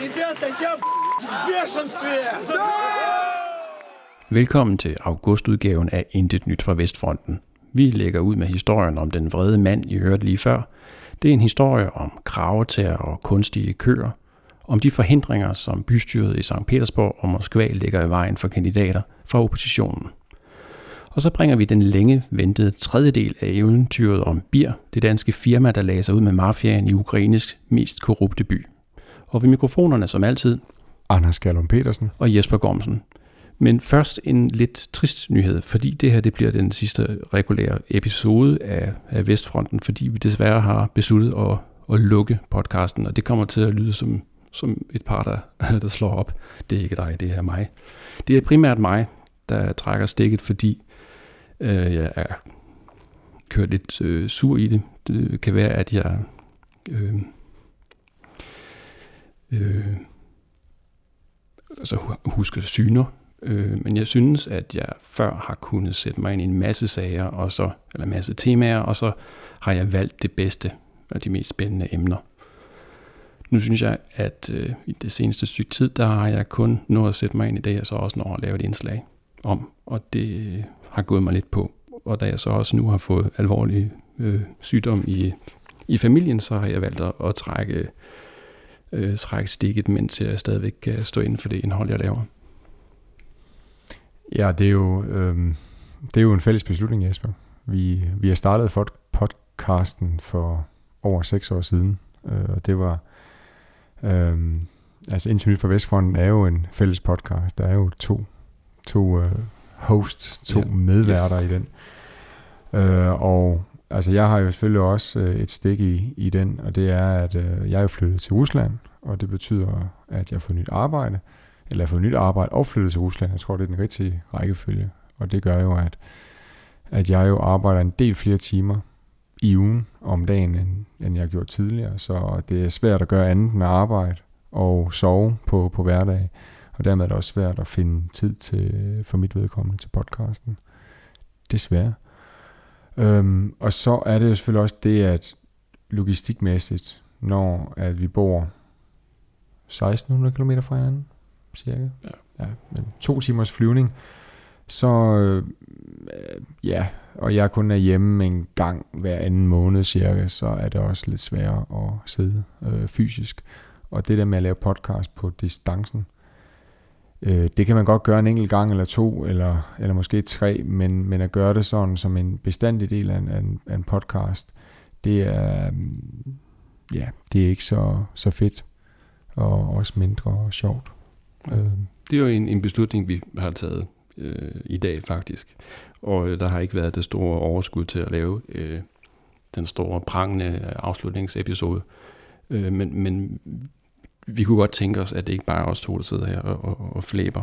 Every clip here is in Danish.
Ребята, я в бешенстве! Velkommen til augustudgaven af Intet Nyt fra Vestfronten. Vi lægger ud med historien om den vrede mand, I hørte lige før. Det er en historie om kravetær og kunstige køer, om de forhindringer, som bystyret i St. Petersborg og Moskva lægger i vejen for kandidater fra oppositionen. Og så bringer vi den længe ventede tredje del af eventyret om Bir, det danske firma, der lagde sig ud med mafiaen i Ukraines mest korrupte by. Og ved mikrofonerne som altid, Anders Gallum Petersen. og Jesper Gormsen. Men først en lidt trist nyhed, fordi det her det bliver den sidste regulære episode af, af Vestfronten, fordi vi desværre har besluttet at, at lukke podcasten, og det kommer til at lyde som, som et par, der, der slår op. Det er ikke dig, det er mig. Det er primært mig, der trækker stikket, fordi øh, jeg er kørt lidt øh, sur i det. Det kan være, at jeg øh, øh, altså huske syner, øh, men jeg synes, at jeg før har kunnet sætte mig ind i en masse sager, og så, eller en masse temaer, og så har jeg valgt det bedste og de mest spændende emner. Nu synes jeg, at øh, i det seneste stykke tid, der har jeg kun nået at sætte mig ind i det, jeg så også når at lave et indslag om, og det øh, har gået mig lidt på. Og da jeg så også nu har fået alvorlig øh, sygdom i, i familien, så har jeg valgt at, at trække, øh, trække stikket, mens jeg stadigvæk kan stå inden for det indhold, jeg laver. Ja, det er jo, øhm, det er jo en fælles beslutning, Jesper. Vi, vi har startet for podcasten for over seks år siden, øh, og det var, øhm, altså Internet for Vestfronten er jo en fælles podcast. Der er jo to, to øh, hosts, to ja. medværter yes. i den. Øh, og altså jeg har jo selvfølgelig også øh, et stik i, i den, og det er, at øh, jeg er flyttet til Rusland, og det betyder, at jeg får nyt arbejde, eller jeg får nyt arbejde og flyttet til Rusland. Jeg tror, det er den rigtige rækkefølge. Og det gør jo, at, at jeg jo arbejder en del flere timer i ugen om dagen, end, end jeg har gjort tidligere. Så det er svært at gøre andet end arbejde og sove på, på hverdag. Og dermed er det også svært at finde tid til, for mit vedkommende til podcasten. Desværre. Øhm, og så er det jo selvfølgelig også det, at logistikmæssigt, når at vi bor 1600 km fra hinanden, cirka. Ja. ja men to timers flyvning. Så øh, ja, og jeg kun er hjemme en gang hver anden måned cirka, så er det også lidt sværere at sidde øh, fysisk. Og det der med at lave podcast på distancen, øh, det kan man godt gøre en enkelt gang eller to, eller, eller måske tre, men, men at gøre det sådan som en bestandig del af en, af en, af en podcast, det er, mm, ja, det er ikke så, så fedt, og også mindre sjovt. Øh, Det er jo en, en beslutning, vi har taget øh, i dag faktisk. Og øh, der har ikke været det store overskud til at lave øh, den store prangende afslutningsepisode. Øh, men, men vi kunne godt tænke os, at det ikke bare er os to, der sidder her og, og, og flæber.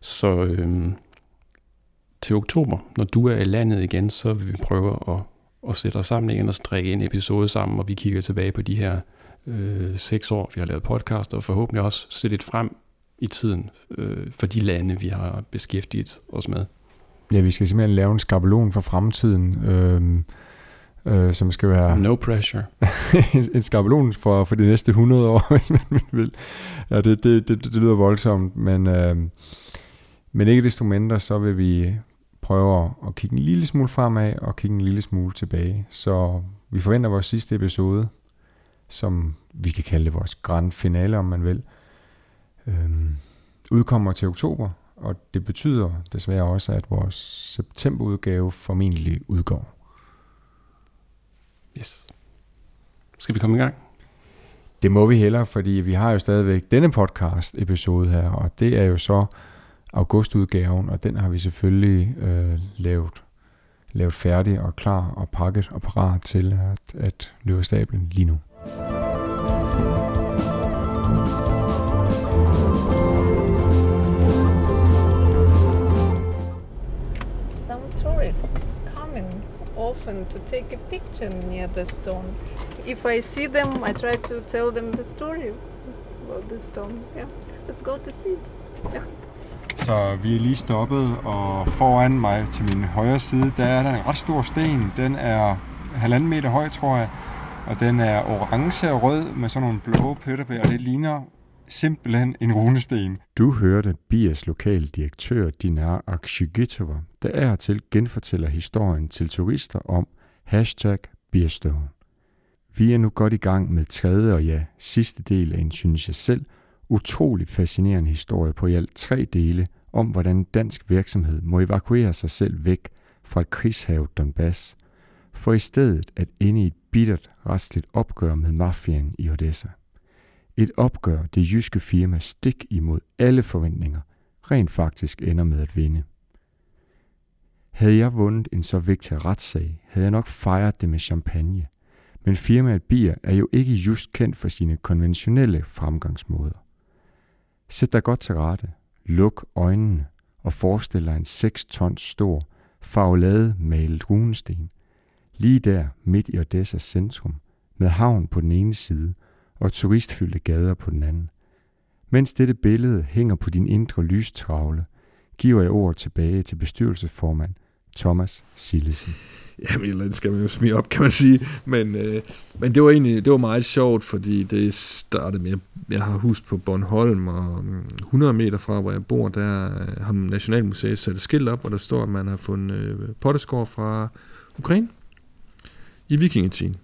Så øhm, til oktober, når du er i landet igen, så vil vi prøve at, at sætte os sammen igen og strikke en episode sammen, og vi kigger tilbage på de her øh, seks år, vi har lavet podcast, og forhåbentlig også se lidt frem i tiden øh, for de lande, vi har beskæftiget os med. Ja, vi skal simpelthen lave en skabelon for fremtiden, øh, øh, som skal være No pressure. en skabelon for, for de næste 100 år, hvis man vil. Ja, det, det, det, det lyder voldsomt, men, øh, men ikke desto mindre, så vil vi prøve at, kigge en lille smule fremad og kigge en lille smule tilbage. Så vi forventer vores sidste episode, som vi kan kalde vores grand finale, om man vil, øh, udkommer til oktober, og det betyder desværre også, at vores septemberudgave formentlig udgår. Yes. Skal vi komme i gang? Det må vi hellere, fordi vi har jo stadigvæk denne podcast episode her, og det er jo så augustudgaven, og den har vi selvfølgelig øh, lavet, lavet færdig og klar og pakket og parat til at, at løbe stablen lige nu. Some tourists often to take a picture near the stone. If I see them, I try to tell them the story about the stone. Yeah, let's go to see it. Yeah. Så vi er lige stoppet, og foran mig til min højre side, der er der en ret stor sten. Den er halvanden meter høj, tror jeg. Og den er orange og rød med sådan nogle blå pletter på, og det ligner simpelthen en runesten. Du hørte Bias lokaldirektør Dinar Akshigitova, der er til genfortæller historien til turister om hashtag Beerstone. Vi er nu godt i gang med tredje og ja, sidste del af en, synes jeg selv, utroligt fascinerende historie på i alt tre dele om, hvordan en dansk virksomhed må evakuere sig selv væk fra et krigshavet Donbass, for i stedet at ende i et bittert restligt opgør med mafiaen i Odessa. Et opgør, det jyske firma stik imod alle forventninger, rent faktisk ender med at vinde. Havde jeg vundet en så vigtig retssag, havde jeg nok fejret det med champagne. Men firmaet Bier er jo ikke just kendt for sine konventionelle fremgangsmåder. Sæt dig godt til rette, luk øjnene og forestil dig en 6 tons stor, farvelade malet runesten. Lige der midt i Odessas centrum, med havn på den ene side og turistfyldte gader på den anden. Mens dette billede hænger på din indre lystravle, giver jeg ordet tilbage til bestyrelsesformand Thomas Sillesen. Jamen, et eller andet skal man jo smide op, kan man sige. Men, øh, men det var egentlig det var meget sjovt, fordi det startede med, jeg har hus på Bornholm, og mm, 100 meter fra, hvor jeg bor, der øh, har Nationalmuseet sat et skilt op, hvor der står, at man har fundet øh, potteskår fra Ukraine i vikingetiden.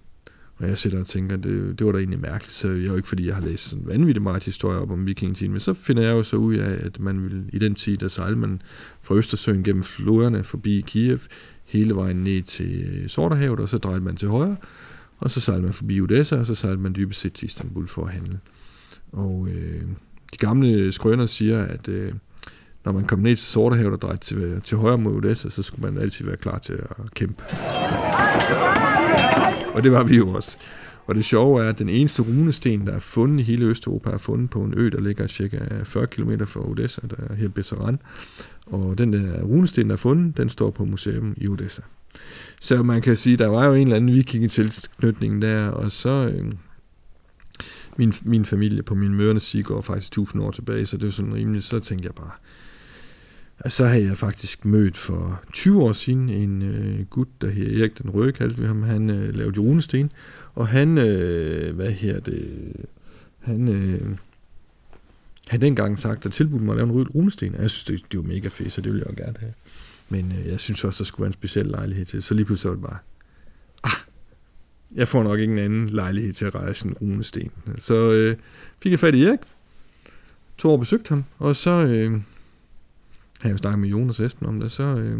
Og jeg sidder og tænker, det, det var da egentlig mærkeligt, så jeg er jo ikke, fordi jeg har læst sådan vanvittigt meget historie op om vikingetiden, men så finder jeg jo så ud af, at man ville, i den tid, der sejlede man fra Østersøen gennem floderne forbi Kiev, hele vejen ned til Sorterhavet, og så drejede man til højre, og så sejlede man forbi Odessa, og så sejlede man dybest set til Istanbul for at handle. Og øh, de gamle skrøner siger, at øh, når man kom ned til Sorterhavet og drejede til, til højre mod Odessa, så skulle man altid være klar til at kæmpe. Og det var vi jo også. Og det sjove er, at den eneste runesten, der er fundet i hele Østeuropa, er fundet på en ø, der ligger cirka 40 km fra Odessa, der er her Besseran. Og den der runesten, der er fundet, den står på museum i Odessa. Så man kan sige, der var jo en eller anden vikingetilknytning der, og så... Øh, min, min familie på min mørende sige går faktisk 1000 år tilbage, så det er sådan rimeligt. Så tænkte jeg bare, så havde jeg faktisk mødt for 20 år siden en øh, gut, der hedder Erik den Røde, kaldte vi ham. Han øh, lavede runesten, og han, øh, hvad her det, han, øh, han dengang sagt, at tilbudt mig at lave en runesten, og jeg synes, det, det var mega fedt, så det ville jeg jo gerne have. Men øh, jeg synes også, der skulle være en speciel lejlighed til, så lige pludselig var det bare, ah, jeg får nok ingen anden lejlighed til at rejse en runesten. Så øh, fik jeg fat i Erik, tog og besøgte ham, og så... Øh, har jeg jo snakket med Jonas Esben om det, så, øh,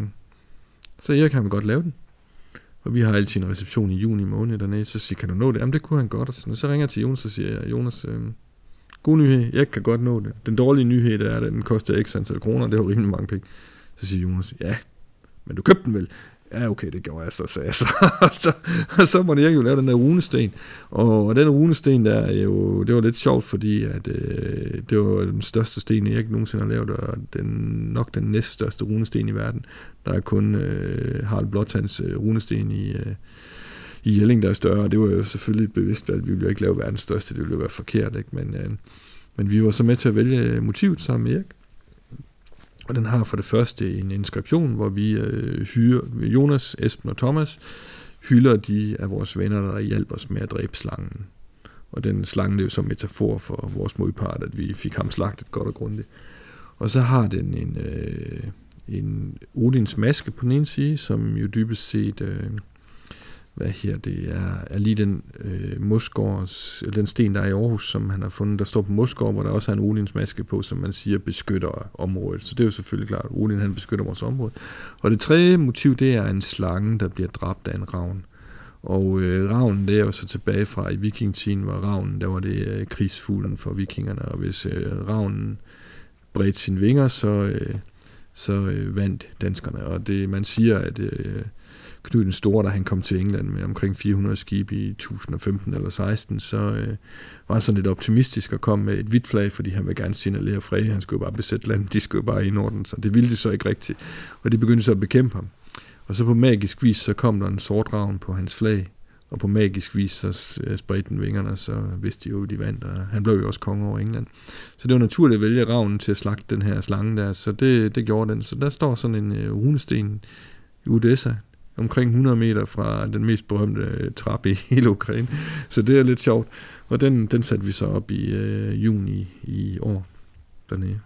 så Erik kan godt lave den. Og vi har altid en reception i juni måned dernede, så siger kan du nå det? Jamen det kunne han godt. Og sådan. så ringer jeg til Jonas og siger, jeg, Jonas, øh, god nyhed, jeg kan godt nå det. Den dårlige nyhed er, at den koster x antal kroner, det er jo rimelig mange penge. Så siger Jonas, ja, men du købte den vel? Ja, okay, det gjorde jeg så, sagde jeg så. og så, så måtte jeg jo lave den der runesten. Og, og den runesten der, er jo, det var lidt sjovt, fordi at, øh, det var den største sten, jeg ikke nogensinde har lavet, og den, nok den næststørste runesten i verden. Der er kun øh, Harald Blåtands øh, runesten i, øh, i Jelling, der er større. Det var jo selvfølgelig et bevidst valg. Vi ville jo ikke lave verdens største, det ville jo være forkert, ikke? Men, øh, men vi var så med til at vælge motivet sammen med Erik. Og den har for det første en inskription, hvor vi øh, hyrer Jonas, Esben og Thomas, hylder de af vores venner, der hjalp os med at dræbe slangen. Og den slange det er jo som metafor for vores modpart, at vi fik ham slagtet godt og grundigt. Og så har den en, øh, en Odins maske på den ene side, som jo dybest set øh, hvad her det er, er lige den øh, Mosgårds, øh, den sten, der er i Aarhus, som han har fundet, der står på Mosgård, hvor der også er en Odins maske på, som man siger beskytter området. Så det er jo selvfølgelig klart, at han beskytter vores område. Og det tredje motiv, det er en slange, der bliver dræbt af en ravn. Og øh, ravnen, det er jo så tilbage fra i vikingtiden, hvor ravnen, der var det øh, krigsfuglen for vikingerne, og hvis øh, ravnen bredte sine vinger, så, øh, så øh, vandt danskerne. Og det, man siger, at øh, Knud den Store, da han kom til England med omkring 400 skibe i 1015 eller 16, så øh, var han sådan lidt optimistisk og kom med et hvidt flag, fordi han ville gerne signalere fred. Han skulle bare besætte landet, de skulle bare i Norden, så det ville de så ikke rigtigt. Og de begyndte så at bekæmpe ham. Og så på magisk vis, så kom der en sort ravn på hans flag, og på magisk vis, så øh, spredte den vingerne, så vidste de jo, at de vandt, og han blev jo også konge over England. Så det var naturligt at vælge ravnen til at slagte den her slange der, så det, det gjorde den. Så der står sådan en øh, runesten i Odessa, omkring 100 meter fra den mest berømte øh, trappe i hele Ukraine. Så det er lidt sjovt. Og den, den satte vi så op i øh, juni i år dernede.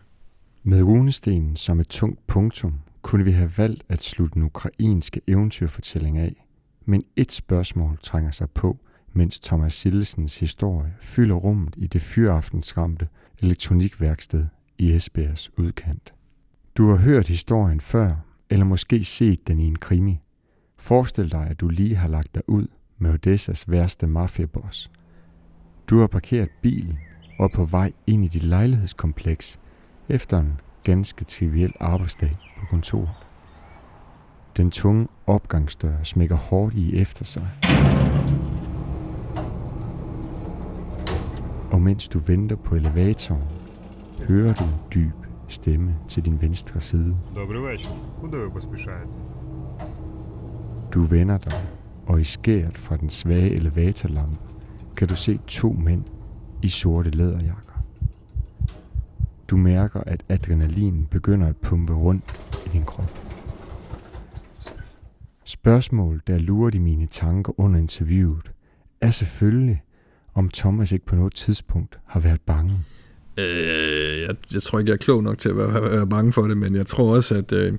Med runestenen som et tungt punktum kunne vi have valgt at slutte den ukrainske eventyrfortælling af. Men et spørgsmål trænger sig på, mens Thomas Sillesens historie fylder rummet i det fyraftensramte elektronikværksted i Esbjergs udkant. Du har hørt historien før, eller måske set den i en krimi. Forestil dig, at du lige har lagt dig ud med Odessas værste mafiaboss. Du har parkeret bilen og er på vej ind i dit lejlighedskompleks efter en ganske triviel arbejdsdag på kontoret. Den tunge opgangsdør smækker hårdt i efter sig. Og mens du venter på elevatoren, hører du en dyb stemme til din venstre side. Добрий вечір. Куди ви поспішаєте? Du vender dig, og i skæret fra den svage elevatorlampe kan du se to mænd i sorte læderjakker. Du mærker, at adrenalin begynder at pumpe rundt i din krop. Spørgsmål, der lurer i mine tanker under interviewet, er selvfølgelig, om Thomas ikke på noget tidspunkt har været bange. Øh, jeg, jeg tror ikke, jeg er klog nok til at være, være bange for det, men jeg tror også, at, øh,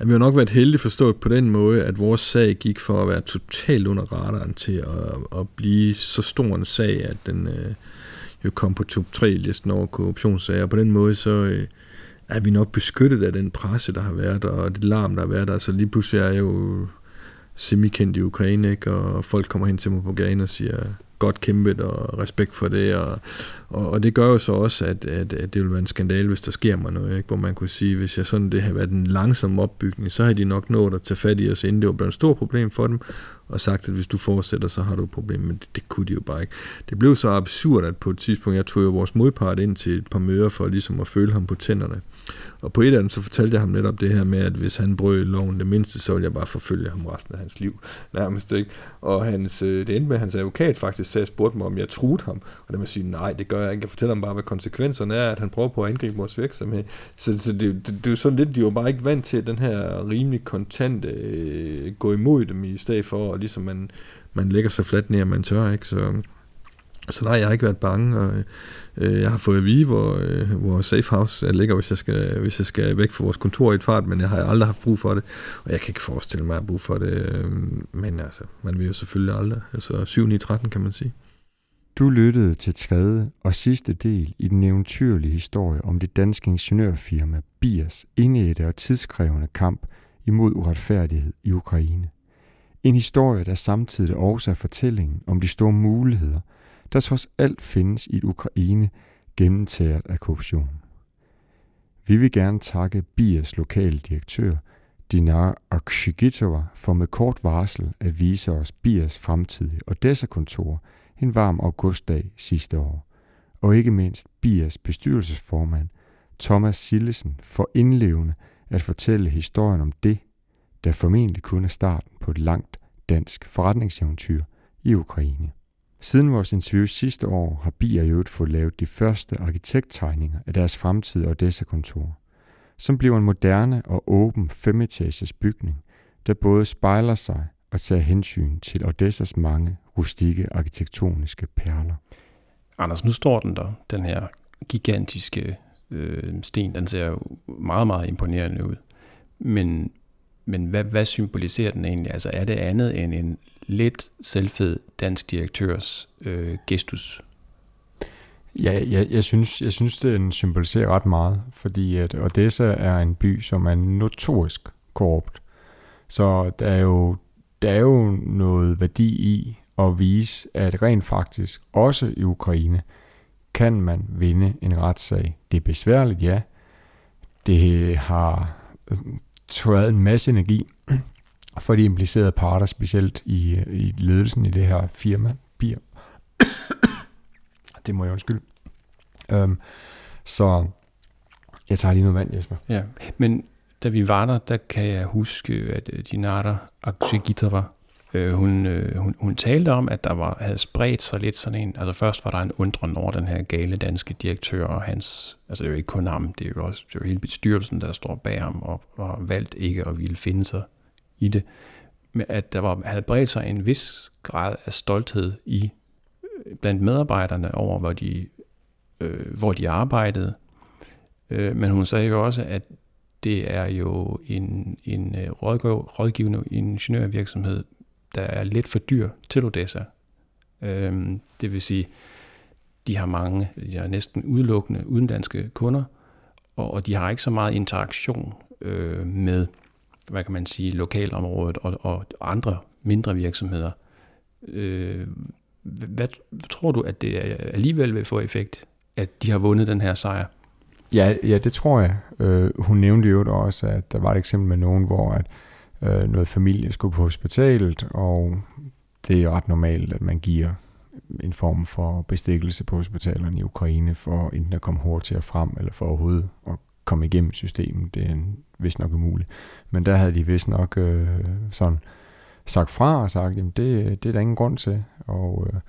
at vi har nok været heldige forstået på den måde, at vores sag gik for at være totalt under radaren til at, at blive så stor en sag, at den øh, jo kom på top 3-listen over korruptionssager. På den måde, så øh, er vi nok beskyttet af den presse, der har været, og det larm, der har været. Altså lige pludselig er jeg jo semikendt i Ukraine, ikke? og folk kommer hen til mig på gaden og siger, godt kæmpet og respekt for det, og, og, og det gør jo så også, at, at, at det vil være en skandale, hvis der sker mig noget, ikke? hvor man kunne sige, hvis jeg sådan, det havde været en langsom opbygning, så har de nok nået at tage fat i os, inden det var blevet et stort problem for dem, og sagt, at hvis du fortsætter, så har du et problem, men det, det kunne de jo bare ikke. Det blev så absurd, at på et tidspunkt, jeg tog jo vores modpart ind til et par møder, for ligesom at føle ham på tænderne. Og på et af dem, så fortalte jeg ham netop det her med, at hvis han brød loven det mindste, så ville jeg bare forfølge ham resten af hans liv, nærmest ikke. Og hans, øh, det endte med, at hans advokat faktisk sagde, spurgte mig, om jeg truede ham. Og det må sige, nej, det gør jeg ikke. Jeg fortæller ham bare, hvad konsekvenserne er, at han prøver på at angribe vores virksomhed. Så, så det, det, det, er jo sådan lidt, de var bare ikke vant til den her rimelig kontante øh, gå imod dem, i stedet for, og ligesom man, man lægger sig fladt ned, og man tør, ikke? Så, så nej, jeg har ikke været bange, og øh, jeg har fået at vide, hvor, øh, hvor safe house ligger, hvis jeg, skal, hvis jeg skal væk fra vores kontor i et fart, men jeg har aldrig haft brug for det, og jeg kan ikke forestille mig at have brug for det, øh, men altså, man vil jo selvfølgelig aldrig, altså 7 9 13 kan man sige. Du lyttede til tredje og sidste del i den eventyrlige historie om det danske ingeniørfirma Biers indædte og tidskrævende kamp imod uretfærdighed i Ukraine. En historie, der samtidig også er fortællingen om de store muligheder, der trods alt findes i et Ukraine gennemtaget af korruption. Vi vil gerne takke Biers lokale direktør, Dinar Akshigitova, for med kort varsel at vise os Biers fremtidige Odessa-kontor en varm augustdag sidste år. Og ikke mindst Biers bestyrelsesformand, Thomas Sillesen, for indlevende at fortælle historien om det, der formentlig kun er starten på et langt dansk forretningseventyr i Ukraine. Siden vores interview sidste år har Bier øvrigt fået lavet de første arkitekttegninger af deres fremtidige Odessa-kontor, som bliver en moderne og åben femetages bygning, der både spejler sig og tager hensyn til Odessas mange rustikke arkitektoniske perler. Anders, nu står den der, den her gigantiske øh, sten. Den ser jo meget, meget imponerende ud. Men, men hvad, hvad symboliserer den egentlig? Altså er det andet end en lidt selvfed dansk direktørs øh, gestus? Ja, jeg, jeg, synes, jeg synes, den symboliserer ret meget, fordi at Odessa er en by, som er notorisk korrupt. Så der er jo, der er jo noget værdi i at vise, at rent faktisk også i Ukraine kan man vinde en retssag. Det er besværligt, ja. Det har tørret en masse energi for de implicerede parter, specielt i, i ledelsen i det her firma, Bier. det må jeg undskylde. Øhm, så jeg tager lige noget vand, Jesper. Ja, men da vi var der, der kan jeg huske, at øh, Dinata Dinara øh, hun, øh, hun, hun talte om, at der var, havde spredt sig lidt sådan en, altså først var der en undren over den her gale danske direktør og hans, altså det er jo ikke kun ham, det er jo også det er jo hele bestyrelsen, der står bag ham og har valgt ikke at ville finde sig i det. med at der var, havde bredt sig en vis grad af stolthed i øh, blandt medarbejderne over, hvor de, øh, hvor de arbejdede. Øh, men hun sagde jo også, at det er jo en, en øh, rådgiv, rådgivende ingeniørvirksomhed, der er lidt for dyr til Odessa. Øh, det vil sige, de har mange, de har næsten udelukkende udenlandske kunder, og, og de har ikke så meget interaktion øh, med, hvad kan man sige, lokalområdet og, og andre mindre virksomheder. Øh, hvad, tror du, at det alligevel vil få effekt, at de har vundet den her sejr? Ja, ja det tror jeg. Øh, hun nævnte jo også, at der var et eksempel med nogen, hvor at, øh, øh, noget familie skulle på hospitalet, og det er jo ret normalt, at man giver en form for bestikkelse på hospitalerne i Ukraine, for enten at komme hurtigere frem, eller for overhovedet at komme igennem systemet. Det er vist nok umuligt. Men der havde de vist nok øh, sådan sagt fra og sagt, jamen det, det er der ingen grund til. Og, øh,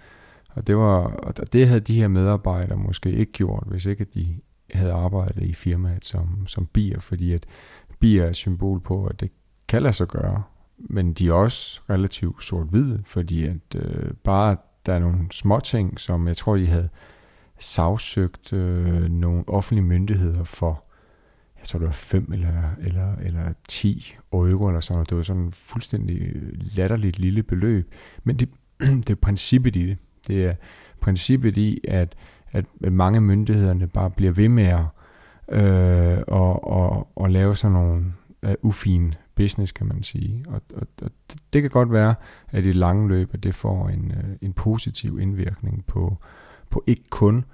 og, det var, og det havde de her medarbejdere måske ikke gjort, hvis ikke de havde arbejdet i firmaet som, som bier, fordi at bier er et symbol på, at det kan lade sig gøre, men de er også relativt sort-hvide, fordi at øh, bare der er nogle små ting, som jeg tror, de havde sagsøgt øh, nogle offentlige myndigheder for, jeg tror det var 5 eller, eller, eller 10 euro eller sådan noget. Det var sådan en fuldstændig latterligt lille beløb. Men det, det er princippet i det. Det er princippet i, at, at mange myndighederne bare bliver ved med at øh, og, og, og lave sådan nogle øh, ufine business, kan man sige. Og, og, og det, kan godt være, at i det lange løb, at det får en, øh, en positiv indvirkning på, på ikke kun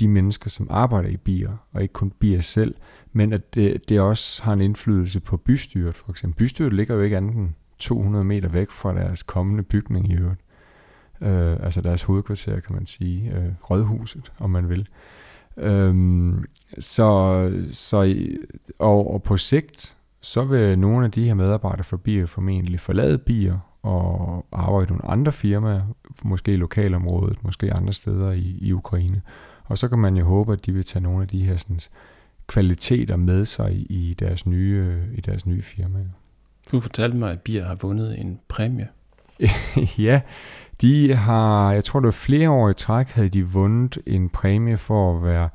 de mennesker, som arbejder i bier, og ikke kun bier selv, men at det, det også har en indflydelse på bystyret, for eksempel. Bystyret ligger jo ikke andet end 200 meter væk fra deres kommende bygning i øvrigt. Øh, altså deres hovedkvarter, kan man sige. Øh, rådhuset, om man vil. Øhm, så, så og, og på sigt, så vil nogle af de her medarbejdere for bier formentlig forlade bier og arbejde i nogle andre firmaer, måske i lokalområdet, måske andre steder i, i Ukraine. Og så kan man jo håbe, at de vil tage nogle af de her sådan, kvaliteter med sig i deres nye, i deres nye firma. Du fortalte mig, at Bier har vundet en præmie. ja, de har, jeg tror det var flere år i træk, havde de vundet en præmie for at være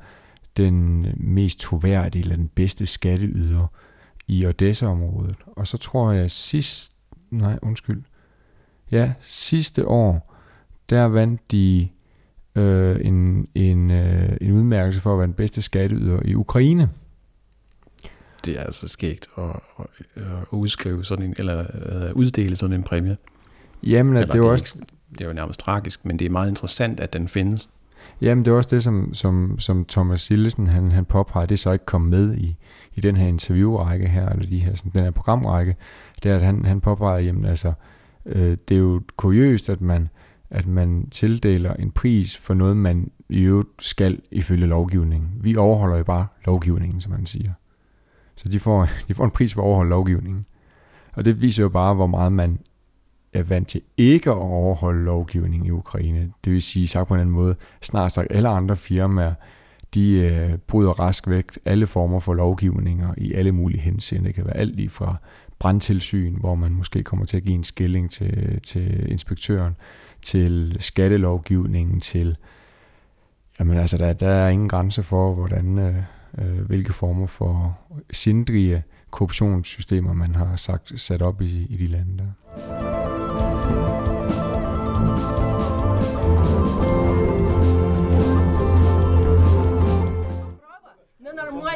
den mest troværdige eller den bedste skatteyder i Odessa-området. Og så tror jeg sidst, nej undskyld, ja sidste år, der vandt de øh, en, en, øh, en udmærkelse for at være den bedste skatteyder i Ukraine. Det er altså skægt at, at, at udskrive sådan en, eller at uddele sådan en præmie. Jamen, at det, er også... Ikke, det er jo nærmest tragisk, men det er meget interessant, at den findes. Jamen, det er også det, som, som, som Thomas Sillesen, han, han påpeger, det er så ikke kommet med i, i den her interviewrække her, eller de her, sådan, den her programrække, det er, at han, han påpeger, jamen altså, øh, det er jo kuriøst, at man, at man tildeler en pris for noget, man i øvrigt skal ifølge lovgivningen. Vi overholder jo bare lovgivningen, som man siger. Så de får, de får en pris for at overholde lovgivningen. Og det viser jo bare, hvor meget man er vant til ikke at overholde lovgivningen i Ukraine. Det vil sige, sagt på en anden måde, snart sagt alle andre firmaer, de øh, bryder rask væk alle former for lovgivninger i alle mulige henseende. Det kan være alt lige fra brandtilsyn, hvor man måske kommer til at give en skilling til, til inspektøren, til skattelovgivningen, til jamen altså der, der er ingen grænse for, hvordan øh, øh, hvilke former for sindrige korruptionssystemer man har sagt sat op i, i de lande der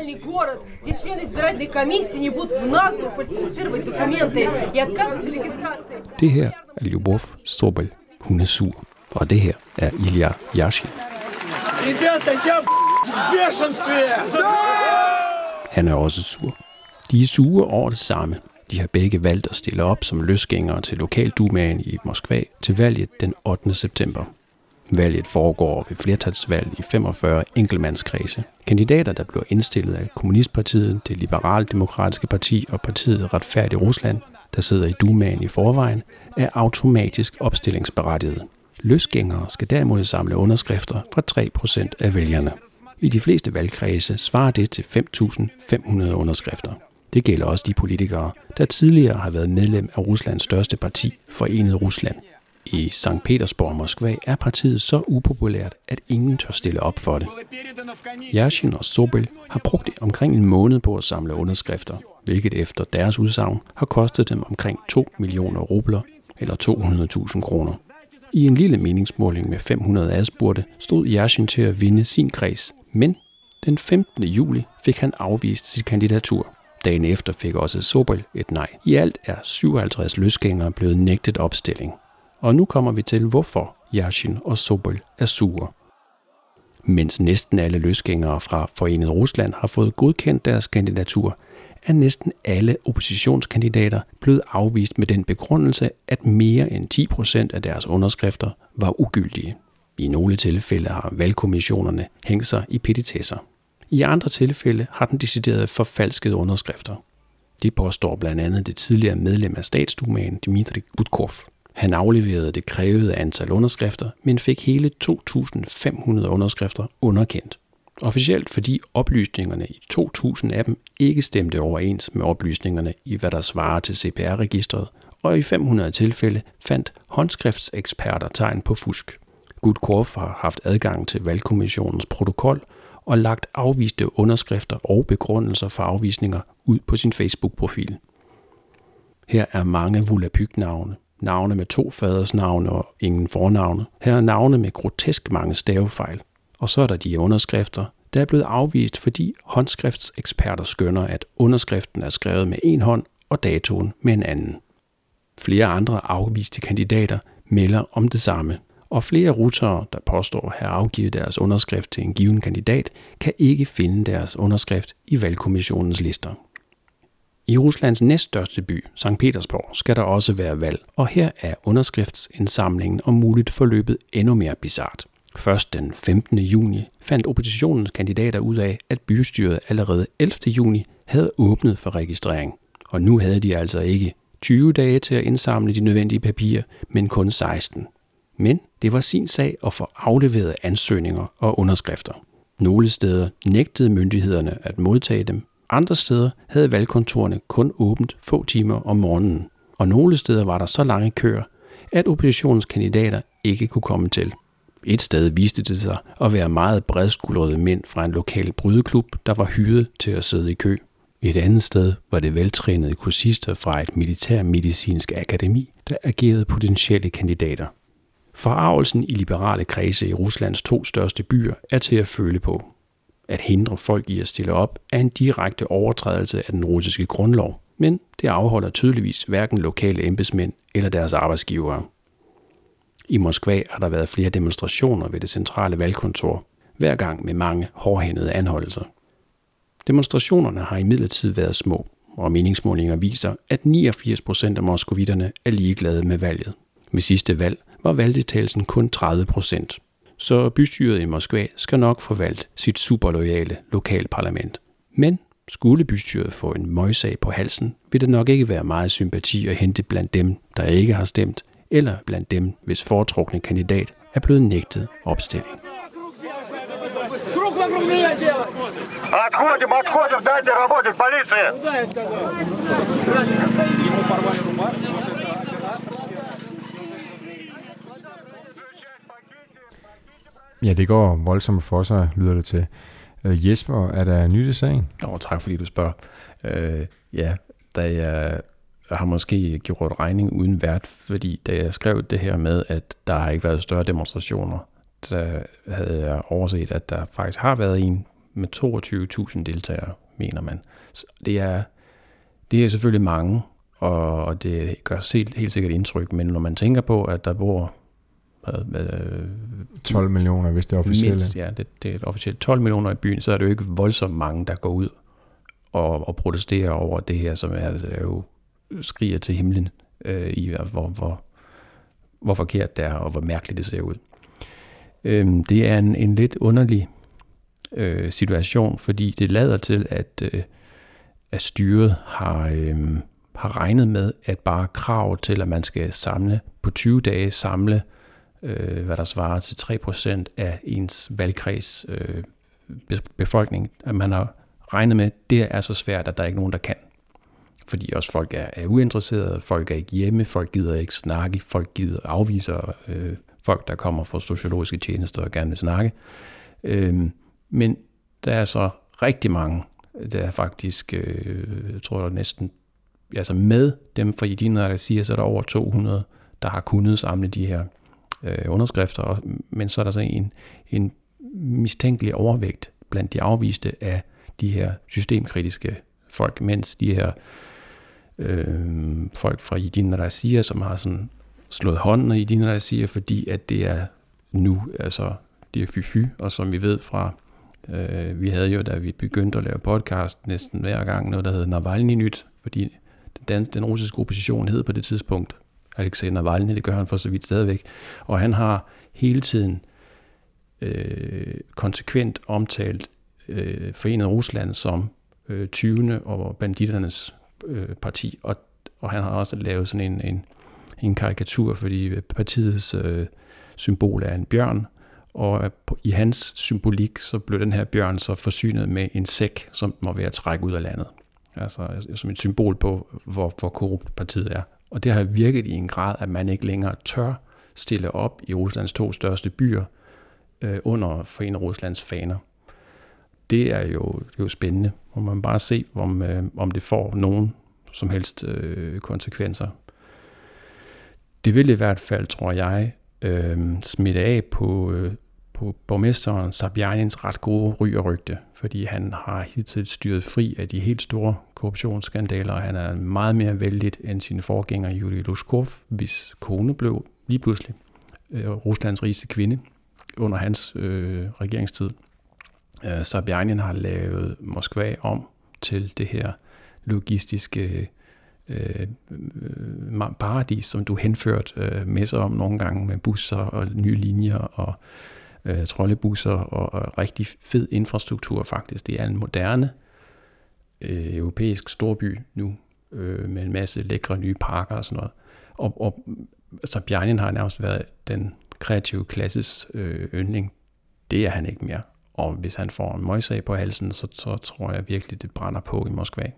нормальный город, где члены избирательной комиссии не будут в наглую фальсифицировать документы и отказывать в регистрации. Det her er Lyubov Sobel. Hun er sur. Og det her er Ilya Yashin. Ребята, я в бешенстве! Han er også sur. De er sure over det samme. de har begge valgt at stille op som løsgængere til lokaldumaen i Moskva til valget den 8. september. Valget foregår ved flertalsvalg i 45 enkeltmandskredse. Kandidater, der bliver indstillet af Kommunistpartiet, det Liberaldemokratiske Parti og partiet Retfærdig Rusland, der sidder i dumaen i forvejen, er automatisk opstillingsberettiget. Løsgængere skal derimod samle underskrifter fra 3% af vælgerne. I de fleste valgkredse svarer det til 5.500 underskrifter. Det gælder også de politikere, der tidligere har været medlem af Ruslands største parti, Forenet Rusland. I St. Petersborg og Moskva er partiet så upopulært, at ingen tør stille op for det. Yashin og Sobel har brugt omkring en måned på at samle underskrifter, hvilket efter deres udsagn har kostet dem omkring 2 millioner rubler eller 200.000 kroner. I en lille meningsmåling med 500 adspurgte stod Yashin til at vinde sin kreds, men den 15. juli fik han afvist sit kandidatur. Dagen efter fik også Sobel et nej. I alt er 57 løsgængere blevet nægtet opstilling. Og nu kommer vi til, hvorfor Yashin og Sobol er sure. Mens næsten alle løsgængere fra Forenet Rusland har fået godkendt deres kandidatur, er næsten alle oppositionskandidater blevet afvist med den begrundelse, at mere end 10 procent af deres underskrifter var ugyldige. I nogle tilfælde har valgkommissionerne hængt sig i petitesser. I andre tilfælde har den decideret forfalsket underskrifter. Det påstår blandt andet det tidligere medlem af statsdumaen Dmitri Gudkov. Han afleverede det krævede antal underskrifter, men fik hele 2.500 underskrifter underkendt. Officielt fordi oplysningerne i 2.000 af dem ikke stemte overens med oplysningerne i hvad der svarer til CPR-registret, og i 500 tilfælde fandt håndskriftseksperter tegn på fusk. Gudkorf har haft adgang til valgkommissionens protokol og lagt afviste underskrifter og begrundelser for afvisninger ud på sin Facebook-profil. Her er mange Volapyk-navne, navne med to faders navne og ingen fornavne. Her er navne med grotesk mange stavefejl. Og så er der de underskrifter, der er blevet afvist, fordi håndskriftseksperter skønner, at underskriften er skrevet med en hånd og datoen med en anden. Flere andre afviste kandidater melder om det samme, og flere rutere, der påstår at have afgivet deres underskrift til en given kandidat, kan ikke finde deres underskrift i valgkommissionens lister. I Ruslands næststørste by, St. Petersborg, skal der også være valg, og her er underskriftsindsamlingen om muligt forløbet endnu mere bizart. Først den 15. juni fandt oppositionens kandidater ud af, at bystyret allerede 11. juni havde åbnet for registrering. Og nu havde de altså ikke 20 dage til at indsamle de nødvendige papirer, men kun 16. Men det var sin sag at få afleveret ansøgninger og underskrifter. Nogle steder nægtede myndighederne at modtage dem, andre steder havde valgkontorene kun åbent få timer om morgenen, og nogle steder var der så lange køer, at oppositionens kandidater ikke kunne komme til. Et sted viste det sig at være meget bredskuldrede mænd fra en lokal brydeklub, der var hyret til at sidde i kø. Et andet sted var det veltrænede kursister fra et militærmedicinsk akademi, der agerede potentielle kandidater. Forarvelsen i liberale kredse i Ruslands to største byer er til at føle på. At hindre folk i at stille op er en direkte overtrædelse af den russiske grundlov, men det afholder tydeligvis hverken lokale embedsmænd eller deres arbejdsgivere. I Moskva har der været flere demonstrationer ved det centrale valgkontor, hver gang med mange hårdhændede anholdelser. Demonstrationerne har imidlertid været små, og meningsmålinger viser, at 89 procent af moskovitterne er ligeglade med valget. Ved sidste valg var valgdeltagelsen kun 30 procent, så bystyret i Moskva skal nok forvalte sit superloyale lokalparlament. Men skulle bystyret få en møjsag på halsen, vil det nok ikke være meget sympati at hente blandt dem, der ikke har stemt, eller blandt dem, hvis foretrukne kandidat er blevet nægtet opstilling. Отходим, отходим, дайте работать, полиция! Ja, det går voldsomt for sig, lyder det til. Øh, Jesper, er der nyt i sagen? Og tak fordi du spørger. Øh, ja, da jeg har måske gjort regning uden vært, fordi da jeg skrev det her med, at der har ikke været større demonstrationer, der havde jeg overset, at der faktisk har været en med 22.000 deltagere, mener man. Så det er, det er selvfølgelig mange, og det gør helt, helt sikkert indtryk, men når man tænker på, at der bor hvad, 12 millioner, hvis det er officielt. Mindst, ja, det, det er officielt 12 millioner i byen, så er det jo ikke voldsomt mange, der går ud og, og protesterer over det her, som er, er jo skriger til himlen øh, i, hvor, hvor, hvor forkert det er, og hvor mærkeligt det ser ud. Øhm, det er en, en lidt underlig øh, situation, fordi det lader til, at, øh, at styret har, øh, har regnet med, at bare krav til, at man skal samle på 20 dage samle øh, hvad der svarer til 3% af ens valgkreds øh, befolkning, at man har regnet med, at det er så svært, at der er ikke nogen, der kan. fordi også folk er, er uinteresserede, folk er ikke hjemme, folk gider ikke snakke, folk gider afviser øh, folk, der kommer fra sociologiske tjenester og gerne vil snakke. Øh, men der er så rigtig mange, der er faktisk, øh, jeg tror der næsten, altså med dem fra Jedina, der siger, så er der over 200, der har kunnet samle de her øh, underskrifter, og, men så er der så en, en mistænkelig overvægt blandt de afviste af de her systemkritiske folk, mens de her øh, folk fra Jedin Razia, som har sådan slået hånden af Jedin Razia, fordi at det er nu, altså det er fy-fy, og som vi ved fra, øh, vi havde jo, da vi begyndte at lave podcast næsten hver gang, noget der hed Navalny Nyt, fordi den, den russiske opposition hed på det tidspunkt Alexei Navalny, det gør han for så vidt stadigvæk, og han har hele tiden øh, konsekvent omtalt øh, Forenet Rusland som øh, 20. og banditternes øh, parti, og, og han har også lavet sådan en, en, en karikatur, fordi øh, partiets øh, symbol er en bjørn, og i hans symbolik, så blev den her bjørn så forsynet med en sæk, som må være at trække ud af landet. Altså øh, som et symbol på, hvor, hvor korrupt partiet er. Og det har virket i en grad, at man ikke længere tør stille op i Ruslands to største byer øh, under Forenet Ruslands faner det er jo, det er jo spændende. Og man bare se, om, øh, om det får nogen som helst øh, konsekvenser. Det vil i hvert fald, tror jeg, øh, smitte af på, øh, på borgmesteren Sabjanins ret gode ry og rygte, fordi han har hidtil styret fri af de helt store korruptionsskandaler, og han er meget mere vældig end sin forgænger Julie Lushkov, hvis kone blev lige pludselig øh, Ruslands rigeste kvinde under hans øh, regeringstid. Øh, Sabjanin har lavet Moskva om til det her logistiske øh, øh paradis, som du henført øh, med sig om nogle gange med busser og nye linjer og øh, Øh, troldebusser og, og rigtig fed infrastruktur faktisk. Det er en moderne øh, europæisk storby nu øh, med en masse lækre nye parker og sådan noget. Og, og altså, så Sabjanin har nærmest været den kreative klasses øh, yndling. Det er han ikke mere. Og hvis han får en møjsag på halsen, så, så tror jeg virkelig, det brænder på i Moskva.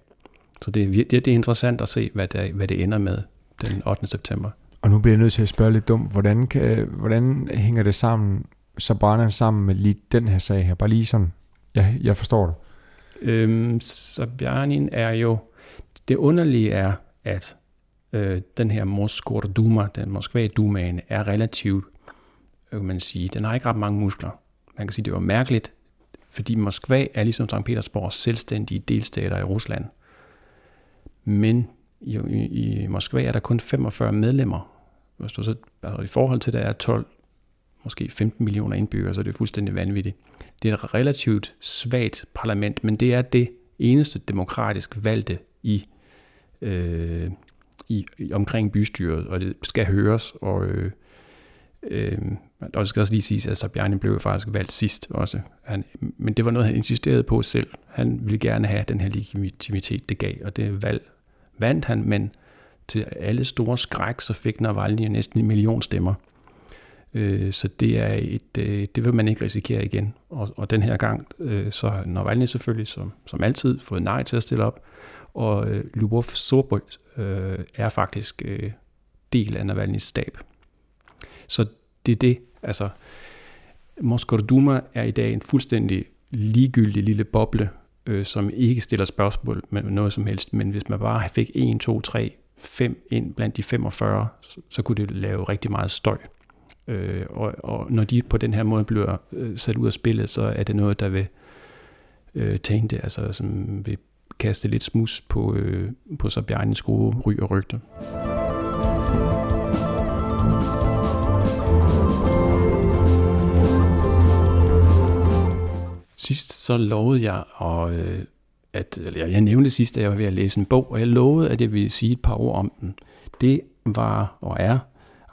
Så det, det, det er interessant at se, hvad det, hvad det ender med den 8. september. Og nu bliver jeg nødt til at spørge lidt dumt, hvordan, kan, hvordan hænger det sammen, Sabana sammen med lige den her sag her? Bare lige sådan, jeg, jeg forstår det. Øhm, Sabjanin er jo, det underlige er, at øh, den her Moskva Duma, den Moskva Dumaen, er relativt, kan man sige, den har ikke ret mange muskler man kan sige, det var mærkeligt, fordi Moskva er ligesom St. Petersborgs selvstændige delstater i Rusland. Men i, i, i Moskva er der kun 45 medlemmer. Hvis du så, altså i forhold til, at der er 12, måske 15 millioner indbyggere, så det er fuldstændig vanvittigt. Det er et relativt svagt parlament, men det er det eneste demokratisk valgte i, øh, i, i omkring bystyret, og det skal høres, og øh, Øh, og det skal også lige siges, at Sabjani blev faktisk valgt sidst også. Han, men det var noget, han insisterede på selv. Han ville gerne have den her legitimitet, det gav, og det valg vandt han, men til alle store skræk, så fik Navalny næsten en million stemmer. Øh, så det er et, øh, det vil man ikke risikere igen. Og, og den her gang, øh, så har Navalny selvfølgelig, som, som altid, fået nej til at stille op, og øh, Lubov Sorbo øh, er faktisk øh, del af Navalny's stab. Så det er det, altså Moskva Duma er i dag en fuldstændig ligegyldig lille boble, øh, som ikke stiller spørgsmål med noget som helst, men hvis man bare fik 1, 2, 3, 5 ind blandt de 45, så, så kunne det lave rigtig meget støj. Øh, og, og når de på den her måde bliver øh, sat ud af spillet, så er det noget, der vil øh, tænke, altså som vil kaste lidt smus på, øh, på Sabjernes gode ry og rygter. Sidst så lovede jeg, og, øh, at, eller jeg nævnte sidst, at jeg var ved at læse en bog, og jeg lovede, at jeg ville sige et par ord om den. Det var og er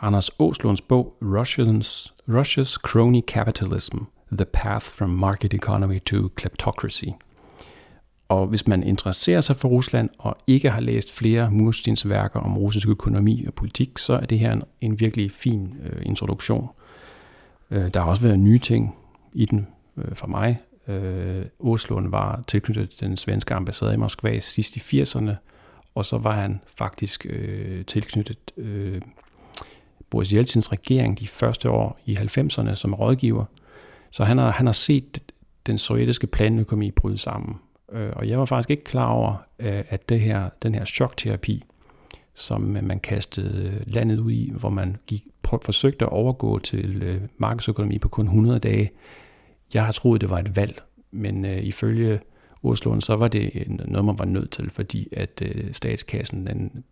Anders Åslunds bog Russians, Russia's Crony Capitalism, The Path from Market Economy to Kleptocracy. Og hvis man interesserer sig for Rusland og ikke har læst flere Murstins værker om russisk økonomi og politik, så er det her en, en virkelig fin øh, introduktion. Øh, der har også været nye ting i den øh, for mig. Øh, Oslund var tilknyttet den svenske ambassade i Moskva sidst i 80'erne, og så var han faktisk øh, tilknyttet øh, Boris Jeltsins regering de første år i 90'erne som rådgiver. Så han har, han har set den sovjetiske planøkonomi bryde sammen. Øh, og jeg var faktisk ikke klar over, øh, at det her, den her chokterapi, som man kastede øh, landet ud i, hvor man gik, prøv, forsøgte at overgå til øh, markedsøkonomi på kun 100 dage. Jeg har troet, det var et valg, men øh, ifølge Osloen, så var det noget, man var nødt til, fordi at øh, statskassen, den,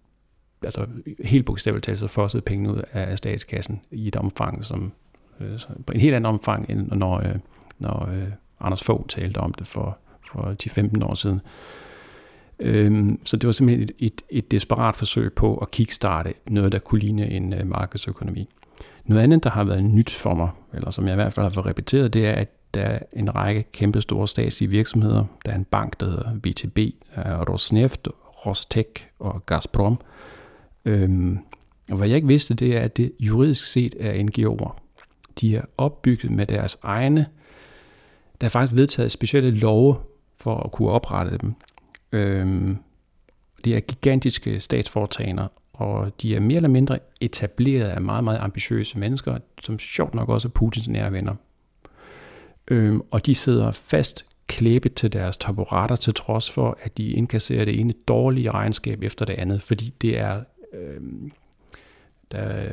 altså helt bogstaveligt talt, så fossede pengene ud af statskassen i et omfang, som øh, på en helt anden omfang, end når, øh, når øh, Anders Fogh talte om det for, for 10-15 år siden. Øhm, så det var simpelthen et, et, et desperat forsøg på at kickstarte noget, der kunne ligne en øh, markedsøkonomi. Noget andet, der har været nyt for mig, eller som jeg i hvert fald har fået repeteret, det er, at der er en række kæmpe store statslige virksomheder. Der er en bank, der hedder VTB, øh, Rosneft, Rostec og Gazprom. Øhm, og hvad jeg ikke vidste, det er, at det juridisk set er NGO'er. De er opbygget med deres egne der er faktisk vedtaget specielle love for at kunne oprette dem. Øhm, det er gigantiske statsforetagender, og de er mere eller mindre etableret af meget, meget ambitiøse mennesker, som sjovt nok også er Putins nære venner. Øhm, og de sidder fast klæbet til deres taburetter, til trods for, at de indkasserer det ene dårlige regnskab efter det andet, fordi det er, øh, der,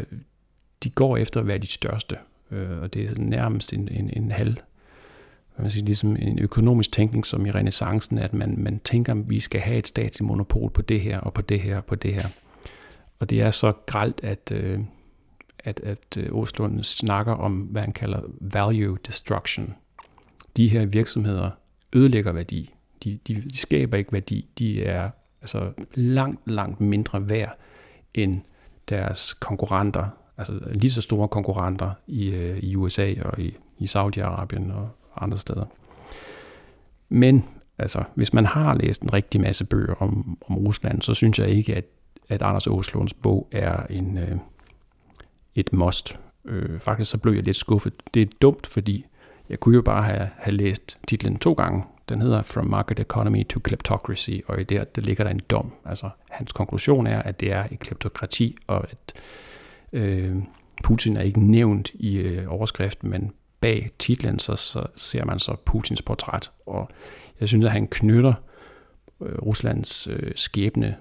de går efter at være de største, øh, og det er nærmest en, en, en halv man sige, ligesom en økonomisk tænkning som i renaissancen, at man, man tænker, at vi skal have et statsligt monopol på det her, og på det her, og på det her. Og det er så gralt, at, øh, at, at øh, Oslund snakker om, hvad han kalder value destruction. De her virksomheder ødelægger værdi. De, de, de skaber ikke værdi. De er altså langt, langt mindre værd end deres konkurrenter, altså lige så store konkurrenter i, øh, i USA og i, i Saudi-Arabien og andre steder. Men altså, hvis man har læst en rigtig masse bøger om, om Rusland, så synes jeg ikke, at, at Anders Åslunds bog er en, øh, et must. Øh, faktisk så blev jeg lidt skuffet. Det er dumt, fordi jeg kunne jo bare have, have læst titlen to gange. Den hedder From Market Economy to Kleptocracy, og i der, der ligger der en dom. Altså, hans konklusion er, at det er et kleptokrati, og at øh, Putin er ikke nævnt i øh, overskriften, men bag titlen, så, så ser man så Putins portræt, og jeg synes, at han knytter øh, Ruslands øh, skæbne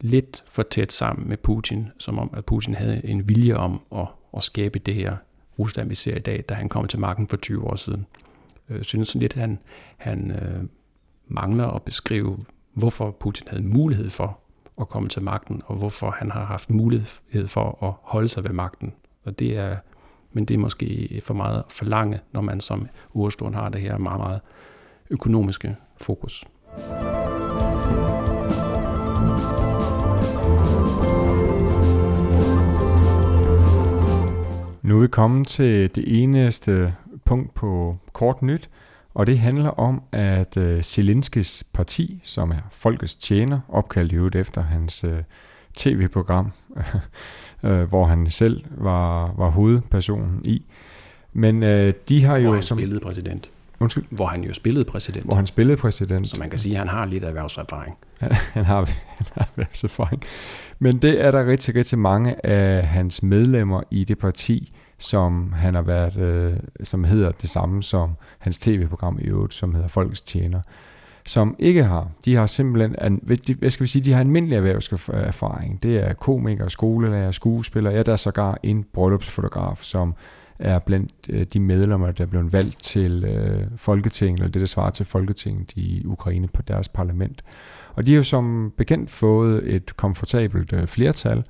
lidt for tæt sammen med Putin, som om at Putin havde en vilje om at, at skabe det her Rusland, vi ser i dag, da han kom til magten for 20 år siden. Øh, synes lidt, at han, han øh, mangler at beskrive, hvorfor Putin havde mulighed for at komme til magten, og hvorfor han har haft mulighed for at holde sig ved magten. Og det er men det er måske for meget at forlange, når man som Urestorn har det her meget, meget økonomiske fokus. Nu er vi kommet til det eneste punkt på kort nyt, og det handler om, at uh, Zelenskis parti, som er Folkets Tjener, opkaldt i øvrigt efter hans uh, tv-program, øh, hvor han selv var, var hovedpersonen i. Men øh, de har jo... Hvor han som, spillede præsident. Undskyld? Hvor han jo spillede præsident. Hvor han spillede præsident. Så man kan sige, at han har lidt erhvervserfaring. Han, han, har, han har erhvervserfaring. Men det er der rigtig, rigtig mange af hans medlemmer i det parti, som han har været, øh, som hedder det samme som hans tv-program i øvrigt, som hedder Folkets Tjener som ikke har. De har simpelthen, hvad skal vi sige, de har almindelig erhvervserfaring. Øh, det er komikere, skolelærer, skuespillere. Ja, der er sågar en bryllupsfotograf, som er blandt øh, de medlemmer, der er blevet valgt til øh, Folketinget, eller det, der svarer til Folketinget i Ukraine på deres parlament. Og de har jo som bekendt fået et komfortabelt øh, flertal,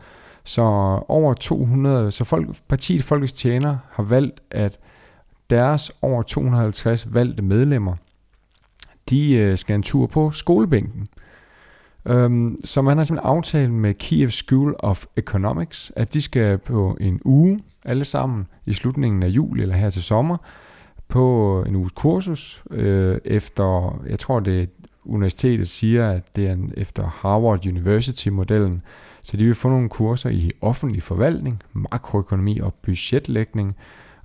så over 200, så folk, partiet Folkets Tjener har valgt, at deres over 250 valgte medlemmer – de øh, skal en tur på skolebænken. Um, så man har simpelthen aftalt med Kiev School of Economics, at de skal på en uge, alle sammen, i slutningen af juli eller her til sommer, på en uges kursus, øh, efter, jeg tror det universitetet siger, at det er en, efter Harvard University-modellen, så de vil få nogle kurser i offentlig forvaltning, makroøkonomi og budgetlægning,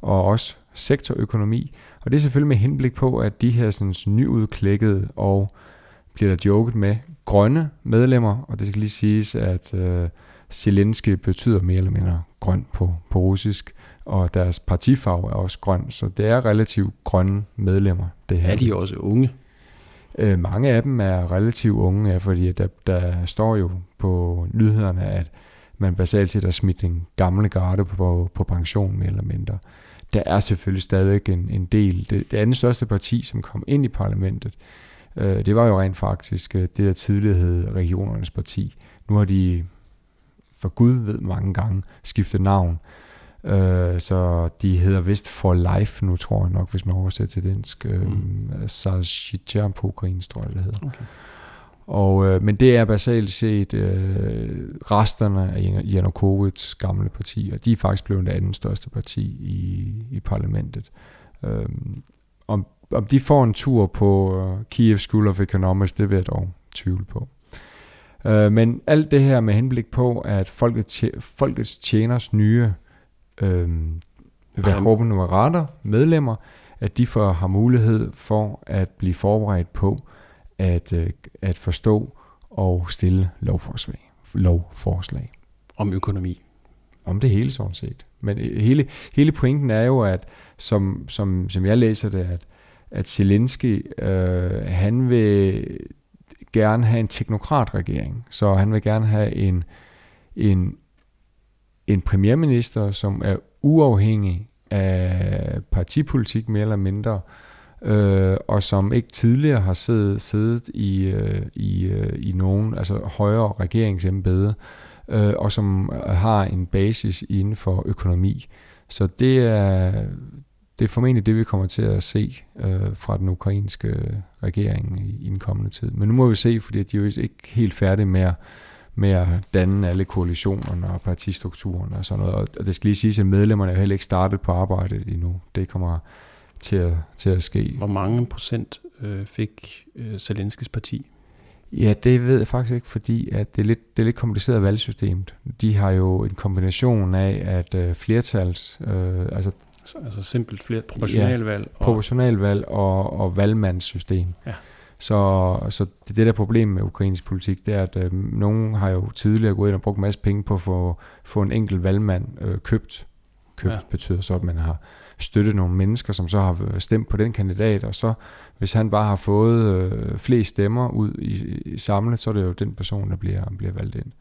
og også sektorøkonomi. Og det er selvfølgelig med henblik på, at de her sådan, nyudklækkede og bliver der joket med, grønne medlemmer, og det skal lige siges, at øh, Zelensky betyder mere eller mindre grøn på, på russisk, og deres partifarve er også grøn, så det er relativt grønne medlemmer. Det her. Er de også unge? Øh, mange af dem er relativt unge, ja, fordi der, der står jo på nyhederne, at man basalt set har smidt en gamle garde på, på pension mere eller mindre. Der er selvfølgelig stadig en, en del. Det, det andet største parti, som kom ind i parlamentet, øh, det var jo rent faktisk øh, det, der tidligere hed regionernes parti. Nu har de, for Gud ved mange gange, skiftet navn. Øh, så de hedder vist For Life nu, tror jeg nok, hvis man oversætter til dansk. Øh, Mm. Sajitja på ukrainsk, tror jeg, det hedder. Okay. Og, øh, men det er basalt set øh, resterne af Jan- Janukovits gamle parti, og de er faktisk blevet det andet største parti i, i parlamentet. Øh, om, om de får en tur på øh, Kiev School of Economics, det vil jeg dog tvivle på. Øh, men alt det her med henblik på, at folket, tje- folkets tjeners nye øh, Verhoeven Numerater, medlemmer, at de får, har mulighed for at blive forberedt på at, øh, at forstå og stille lovforslag. lovforslag. Om økonomi. Om det hele sådan set. Men øh, hele, hele pointen er jo, at som, som, som jeg læser det, at, at Zelensky, øh, han vil gerne have en teknokratregering. Så han vil gerne have en, en, en premierminister, som er uafhængig af partipolitik mere eller mindre, øh, og som ikke tidligere har siddet, siddet i, øh, i, øh, i nogen altså højere regeringsembede, øh, og som har en basis inden for økonomi. Så det er, det er formentlig det, vi kommer til at se øh, fra den ukrainske regering i, i den kommende tid. Men nu må vi se, fordi de er jo ikke helt færdige med at, med at danne alle koalitionerne og partistrukturen og sådan noget. Og det skal lige siges, at medlemmerne er heller ikke startet på arbejdet endnu. Det kommer til at, til at ske. Hvor mange procent øh, fik øh, Zelenskis parti? Ja, det ved jeg faktisk ikke, fordi at det, er lidt, det er lidt kompliceret valgsystemet. De har jo en kombination af, at øh, flertals, øh, altså Så, altså simpelt flere proportionalvalg. og, proportionalvalg og, og valgmandssystem. Ja. Så, så det, det der problem med ukrainsk politik, det er, at øh, nogen har jo tidligere gået ind og brugt en masse penge på at få, få en enkelt valgmand øh, købt. Købt Ja. ja. betyder så, at man har støttet nogle mennesker, som så har stemt på den kandidat, og så hvis han bare har fået øh, flest stemmer ud i, i samlet, så er det jo den person, der bliver, bliver valgt ind.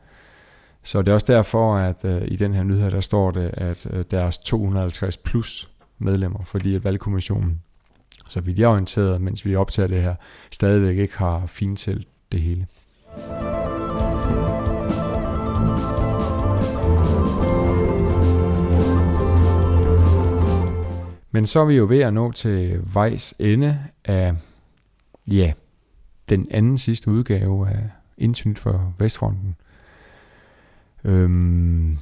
Så det er også derfor, at øh, i den her nyhed, der står det, at øh, deres 250 plus medlemmer, fordi at valgkommissionen, så vidt jeg er orienteret, mens vi optager det her, stadigvæk ikke har fintelt det hele. Men så er vi jo ved at nå til vejs ende af, ja, den anden sidste udgave af Internet for Vestfronten. Øhm,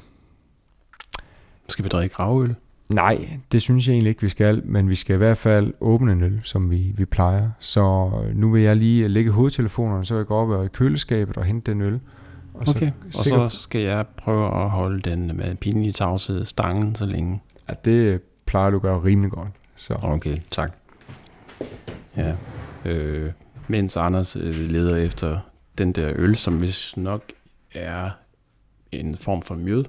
Skal vi drikke gravøl? Nej, det synes jeg egentlig ikke, vi skal, men vi skal i hvert fald åbne en øl, som vi, vi plejer. Så nu vil jeg lige lægge hovedtelefonerne, så jeg går op og i køleskabet og hente den øl. Og Okay, og sikker- så skal jeg prøve at holde den med pinlig tavshed stangen så længe. Ja, det plejer du at gøre rimelig godt. Så. Okay, tak. Ja, øh, mens Anders øh, leder efter den der øl, som vist nok er en form for mjød,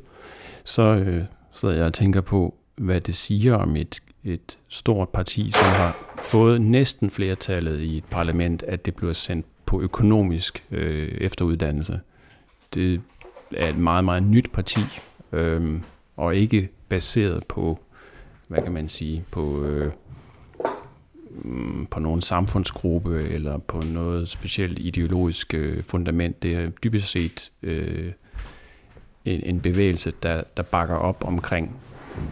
så øh, sidder jeg og tænker på, hvad det siger om et, et stort parti, som har fået næsten flertallet i et parlament, at det bliver sendt på økonomisk øh, efteruddannelse. Det er et meget, meget nyt parti, øh, og ikke baseret på, hvad kan man sige, på... Øh, mm, på nogen samfundsgruppe eller på noget specielt ideologisk øh, fundament. Det er dybest set øh, en, en bevægelse, der, der bakker op omkring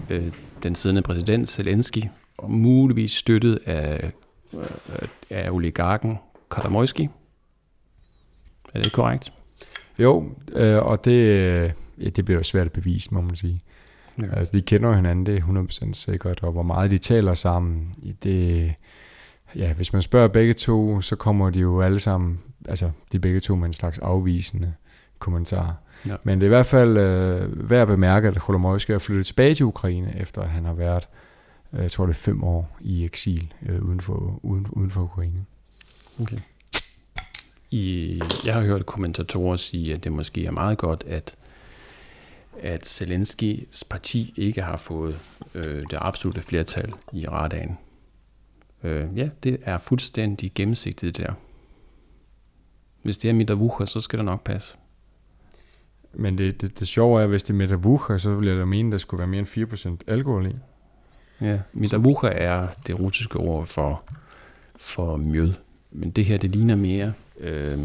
øh, den siddende præsident Zelensky, og muligvis støttet af, øh, af oligarken Karamoyski. Er det korrekt? Jo, øh, og det, øh, ja, det bliver jo svært at bevise, må man sige. Ja. Altså, de kender jo hinanden, det er 100% sikkert, og hvor meget de taler sammen, det, ja, hvis man spørger begge to, så kommer de jo alle sammen, altså de begge to med en slags afvisende kommentar. Ja. Men det er i hvert fald øh, værd at bemærke, at Holomoyski er flyttet tilbage til Ukraine, efter at han har været, øh, jeg tror det er fem år i eksil øh, uden, for, uden, uden for Ukraine. Okay. i, jeg har hørt kommentatorer sige, at det måske er meget godt, at, at Zelenskis parti ikke har fået øh, det absolute flertal i radagen. Øh, ja, det er fuldstændig gennemsigtigt der. Hvis det er Mittervucher, så skal det nok passe. Men det, det, det sjove er, at hvis det er metavucher, så vil jeg da mene, at der skulle være mere end 4% alkohol i. Ja, Mittervucher er det russiske ord for, for mjød. Men det her, det ligner mere øh,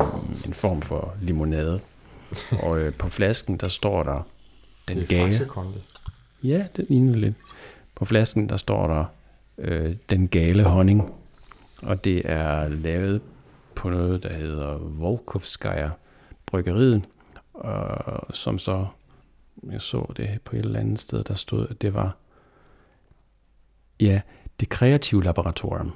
en form for limonade. Og øh, på flasken, der står der den det er. Faxe-Kondi. Ja, det ligner lidt. På flasken, der står der øh, den gale honning. Og det er lavet på noget, der hedder Volkovskaya Bryggeriet. Og som så, jeg så det på et eller andet sted, der stod, at det var, ja, det kreative laboratorium.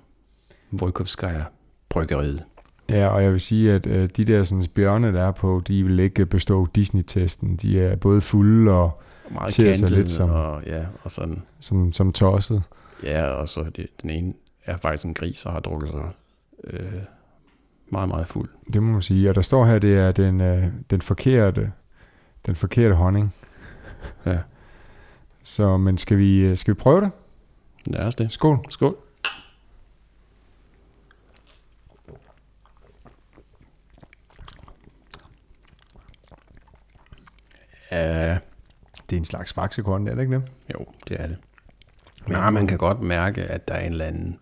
Volkovskaya Bryggeriet. Ja, og jeg vil sige, at øh, de der sådan, bjørne, der er på, de vil ikke bestå Disney-testen. De er både fulde og Meget Ser sig lidt som- og, ja, og sådan, som, som tosset. ja, og så det, den ene er faktisk en gris, og har drukket sig øh, meget, meget fuld. Det må man sige. Og der står her, det er den, øh, den forkerte den forkerte honning. Ja. Så, men skal vi, øh, skal vi prøve det? Lad os det. Skål. Skål. Ja, Det er en slags Faxe-Kondi, er det ikke det? jo, det er det. Nej, man kan godt mærke, at der er en eller anden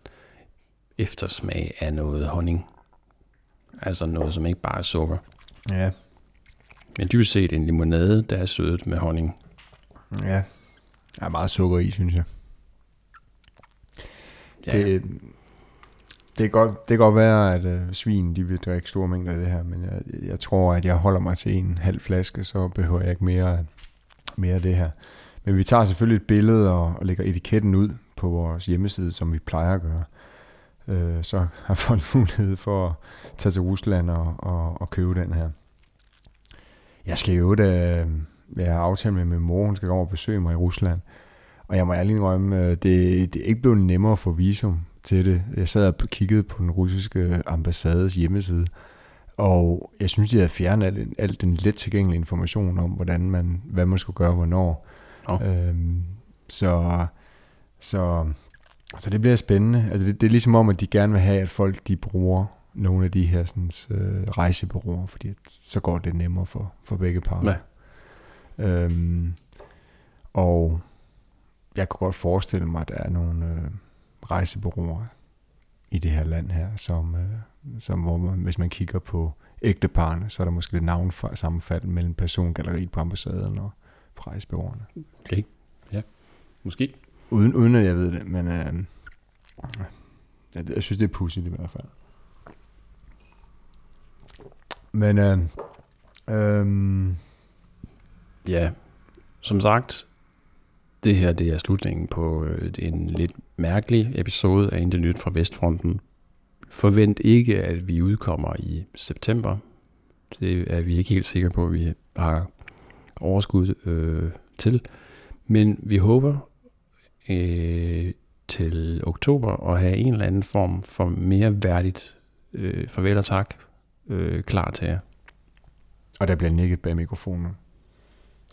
eftersmag af noget honning. Altså noget, som ikke bare er sukker. Ja. Men dybest set en limonade, der er sødet med honning. Ja. Der er meget sukker i, synes jeg. Ja, Det, det, kan godt, det kan godt være, at øh, svin de vil drikke store mængder af det her, men jeg, jeg tror, at jeg holder mig til en halv flaske, så behøver jeg ikke mere, mere af det her. Men vi tager selvfølgelig et billede og, og lægger etiketten ud på vores hjemmeside, som vi plejer at gøre. Øh, så har folk mulighed for at tage til Rusland og, og, og købe den her. Jeg skal jo da jeg har aftalt med min mor, hun skal komme og besøge mig i Rusland. Og jeg må ærligt indrømme, øh, det, det er ikke blevet nemmere at få visum til det. Jeg sad og kiggede på den russiske ambassades hjemmeside, og jeg synes, de havde fjernet al, al den let tilgængelige information om, hvordan man, hvad man skulle gøre, hvornår. Nå. Øhm, så, så, så det bliver spændende. Altså det, det er ligesom om, at de gerne vil have, at folk de bruger nogle af de her sådan, øh, rejsebureauer, fordi at, så går det nemmere for, for begge parter. Ja. Øhm, og jeg kunne godt forestille mig, at der er nogle øh, rejsebureauer i det her land her, som, øh, som hvor man, hvis man kigger på ægteparne, så er der måske lidt navnsammenfald mellem persongalleriet på ambassaden og rejsebureauerne. Okay. Ja, måske. Uden, uden at jeg ved det, men øh, jeg, jeg synes, det er pudsigt i hvert fald. Men øh, øh, Ja, som sagt, det her det er slutningen på øh, en lidt mærkelig episode af Intet Nyt fra Vestfronten. Forvent ikke, at vi udkommer i september. Det er vi ikke helt sikre på, at vi har overskud øh, til. Men vi håber øh, til oktober at have en eller anden form for mere værdigt øh, farvel og tak øh, klar til jer. og der bliver nikket bag mikrofonen.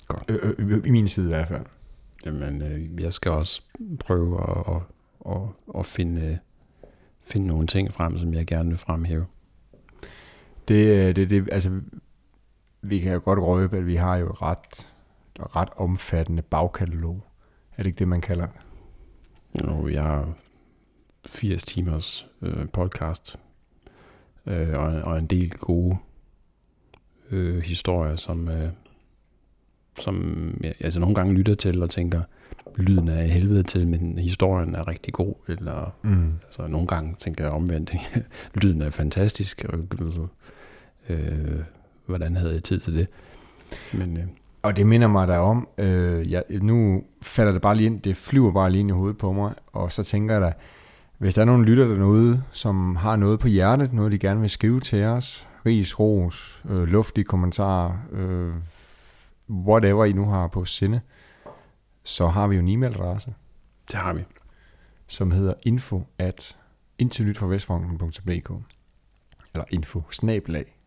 Godt. Øh, øh, I min side i hvert fald. Jamen, øh, jeg skal også prøve at, at, at, at finde, finde nogle ting frem, som jeg gerne vil fremhæve. Det, øh, det, det, altså, vi kan jo godt røbe, at vi har jo et ret, et ret omfattende bagkatalog. Er det ikke det, man kalder det? Nu, jeg har 80 timers øh, podcast, øh, og, og en del gode øh, historier, som, øh, som jeg altså nogle gange lytter til og tænker, lyden er af helvede til, men historien er rigtig god, eller Mm. Altså nogle gange tænker jeg omvendt, lyden er fantastisk, og øh, hvordan havde jeg tid til det? Men øh, Og det minder mig der om, øh, jeg, nu falder det bare lige ind, det flyver bare lige ind i hovedet på mig, og så tænker jeg da, hvis der er nogen lytter derude, som har noget på hjertet, noget de gerne vil skrive til os, ris, ros, øh, luftige kommentarer, øh, whatever I nu har på sinde, så har vi jo en e-mailadresse, det har vi. som hedder info at internyt eller info snabelag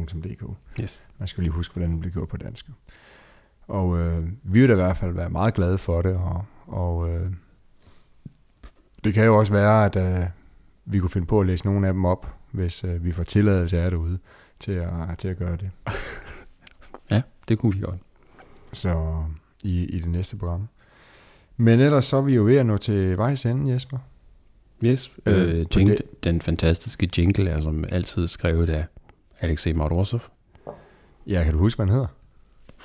institutforvestfronten.dk. Yes. Man skal lige huske, hvordan det bliver gjort på dansk. Og øh, vi vil da i hvert fald være meget glade for det, og, og øh, det kan jo også være, at øh, vi kunne finde på at læse nogle af dem op, hvis øh, vi får tilladelse af derude til at, til at gøre det. Ja, det kunne vi godt. Så i, i det næste program. Men ellers så er vi jo ved at nå til vejs ende, Jesper. Yes. Øh, Øh, jingle, Den fantastiske jingle er som altid skrevet af Alexei Mordosov. Ja, kan du huske, hvad han hedder?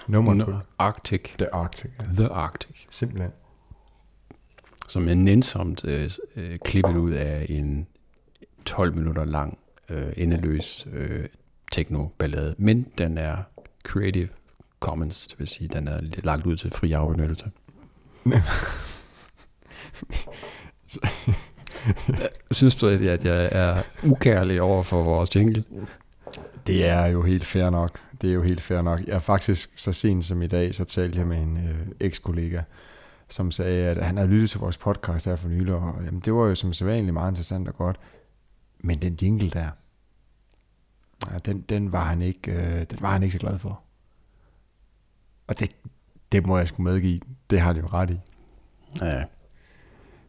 Nummeren på No, Arctic. The Arctic. Ja. The Arctic. Simpelthen. Som er nænsomt øh, øh, klippet ud af en 12 minutter lang øh, endeløs øh, techno-ballade. Men den er Creative Commons, det vil sige, den er lagt ud til fri afbenyttelse. Synes du, at jeg, at jeg er ukærlig over for vores jingle? Det er jo helt fair nok. Det er jo helt fair nok. Jeg er faktisk så sent som i dag, så talte jeg med en øh, eks-kollega, som sagde, at han havde lyttet til vores podcast her for nylig, og jamen, det var jo som sædvanligt meget interessant og godt. Men den jingle der, ja, den, den, var han ikke, øh, den var han ikke så glad for. Og det, det må jeg sgu medgive. Det har de jo ret i. Ja,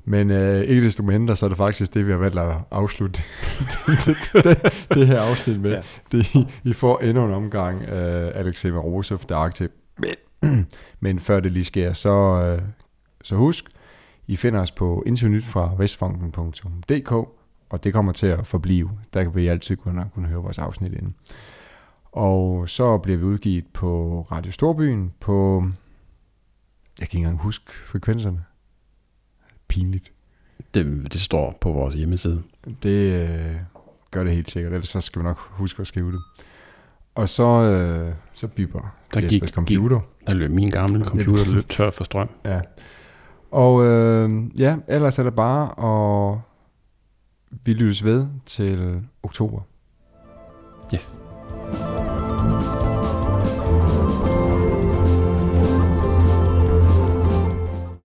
men øh, ikke desto mindre, så er det faktisk det, vi har valgt at afslutte det, det, det her afsnit med. Ja. Det, I, I får endnu en omgang øh, Alexei Marosov, der er aktiv. Men, men før det lige sker, så, øh, så husk, I finder os på internet fra vestfonken.dk, og det kommer til at forblive. Der kan vi altid kunne, kunne høre vores afsnit inde. Og så bliver vi udgivet på Radio Storbyen på... Jeg kan ikke engang huske frekvenserne. Pinligt. det, det står på vores hjemmeside. Det øh, gør det helt sikkert, ellers så skal vi nok huske at skrive det. Og så, øh, så bipper Der Jespers gik- computer. Der løb min gamle computer løb tør for strøm. Ja. Og øh, ja, ellers er det bare, og vi lyttes ved til oktober. Yes.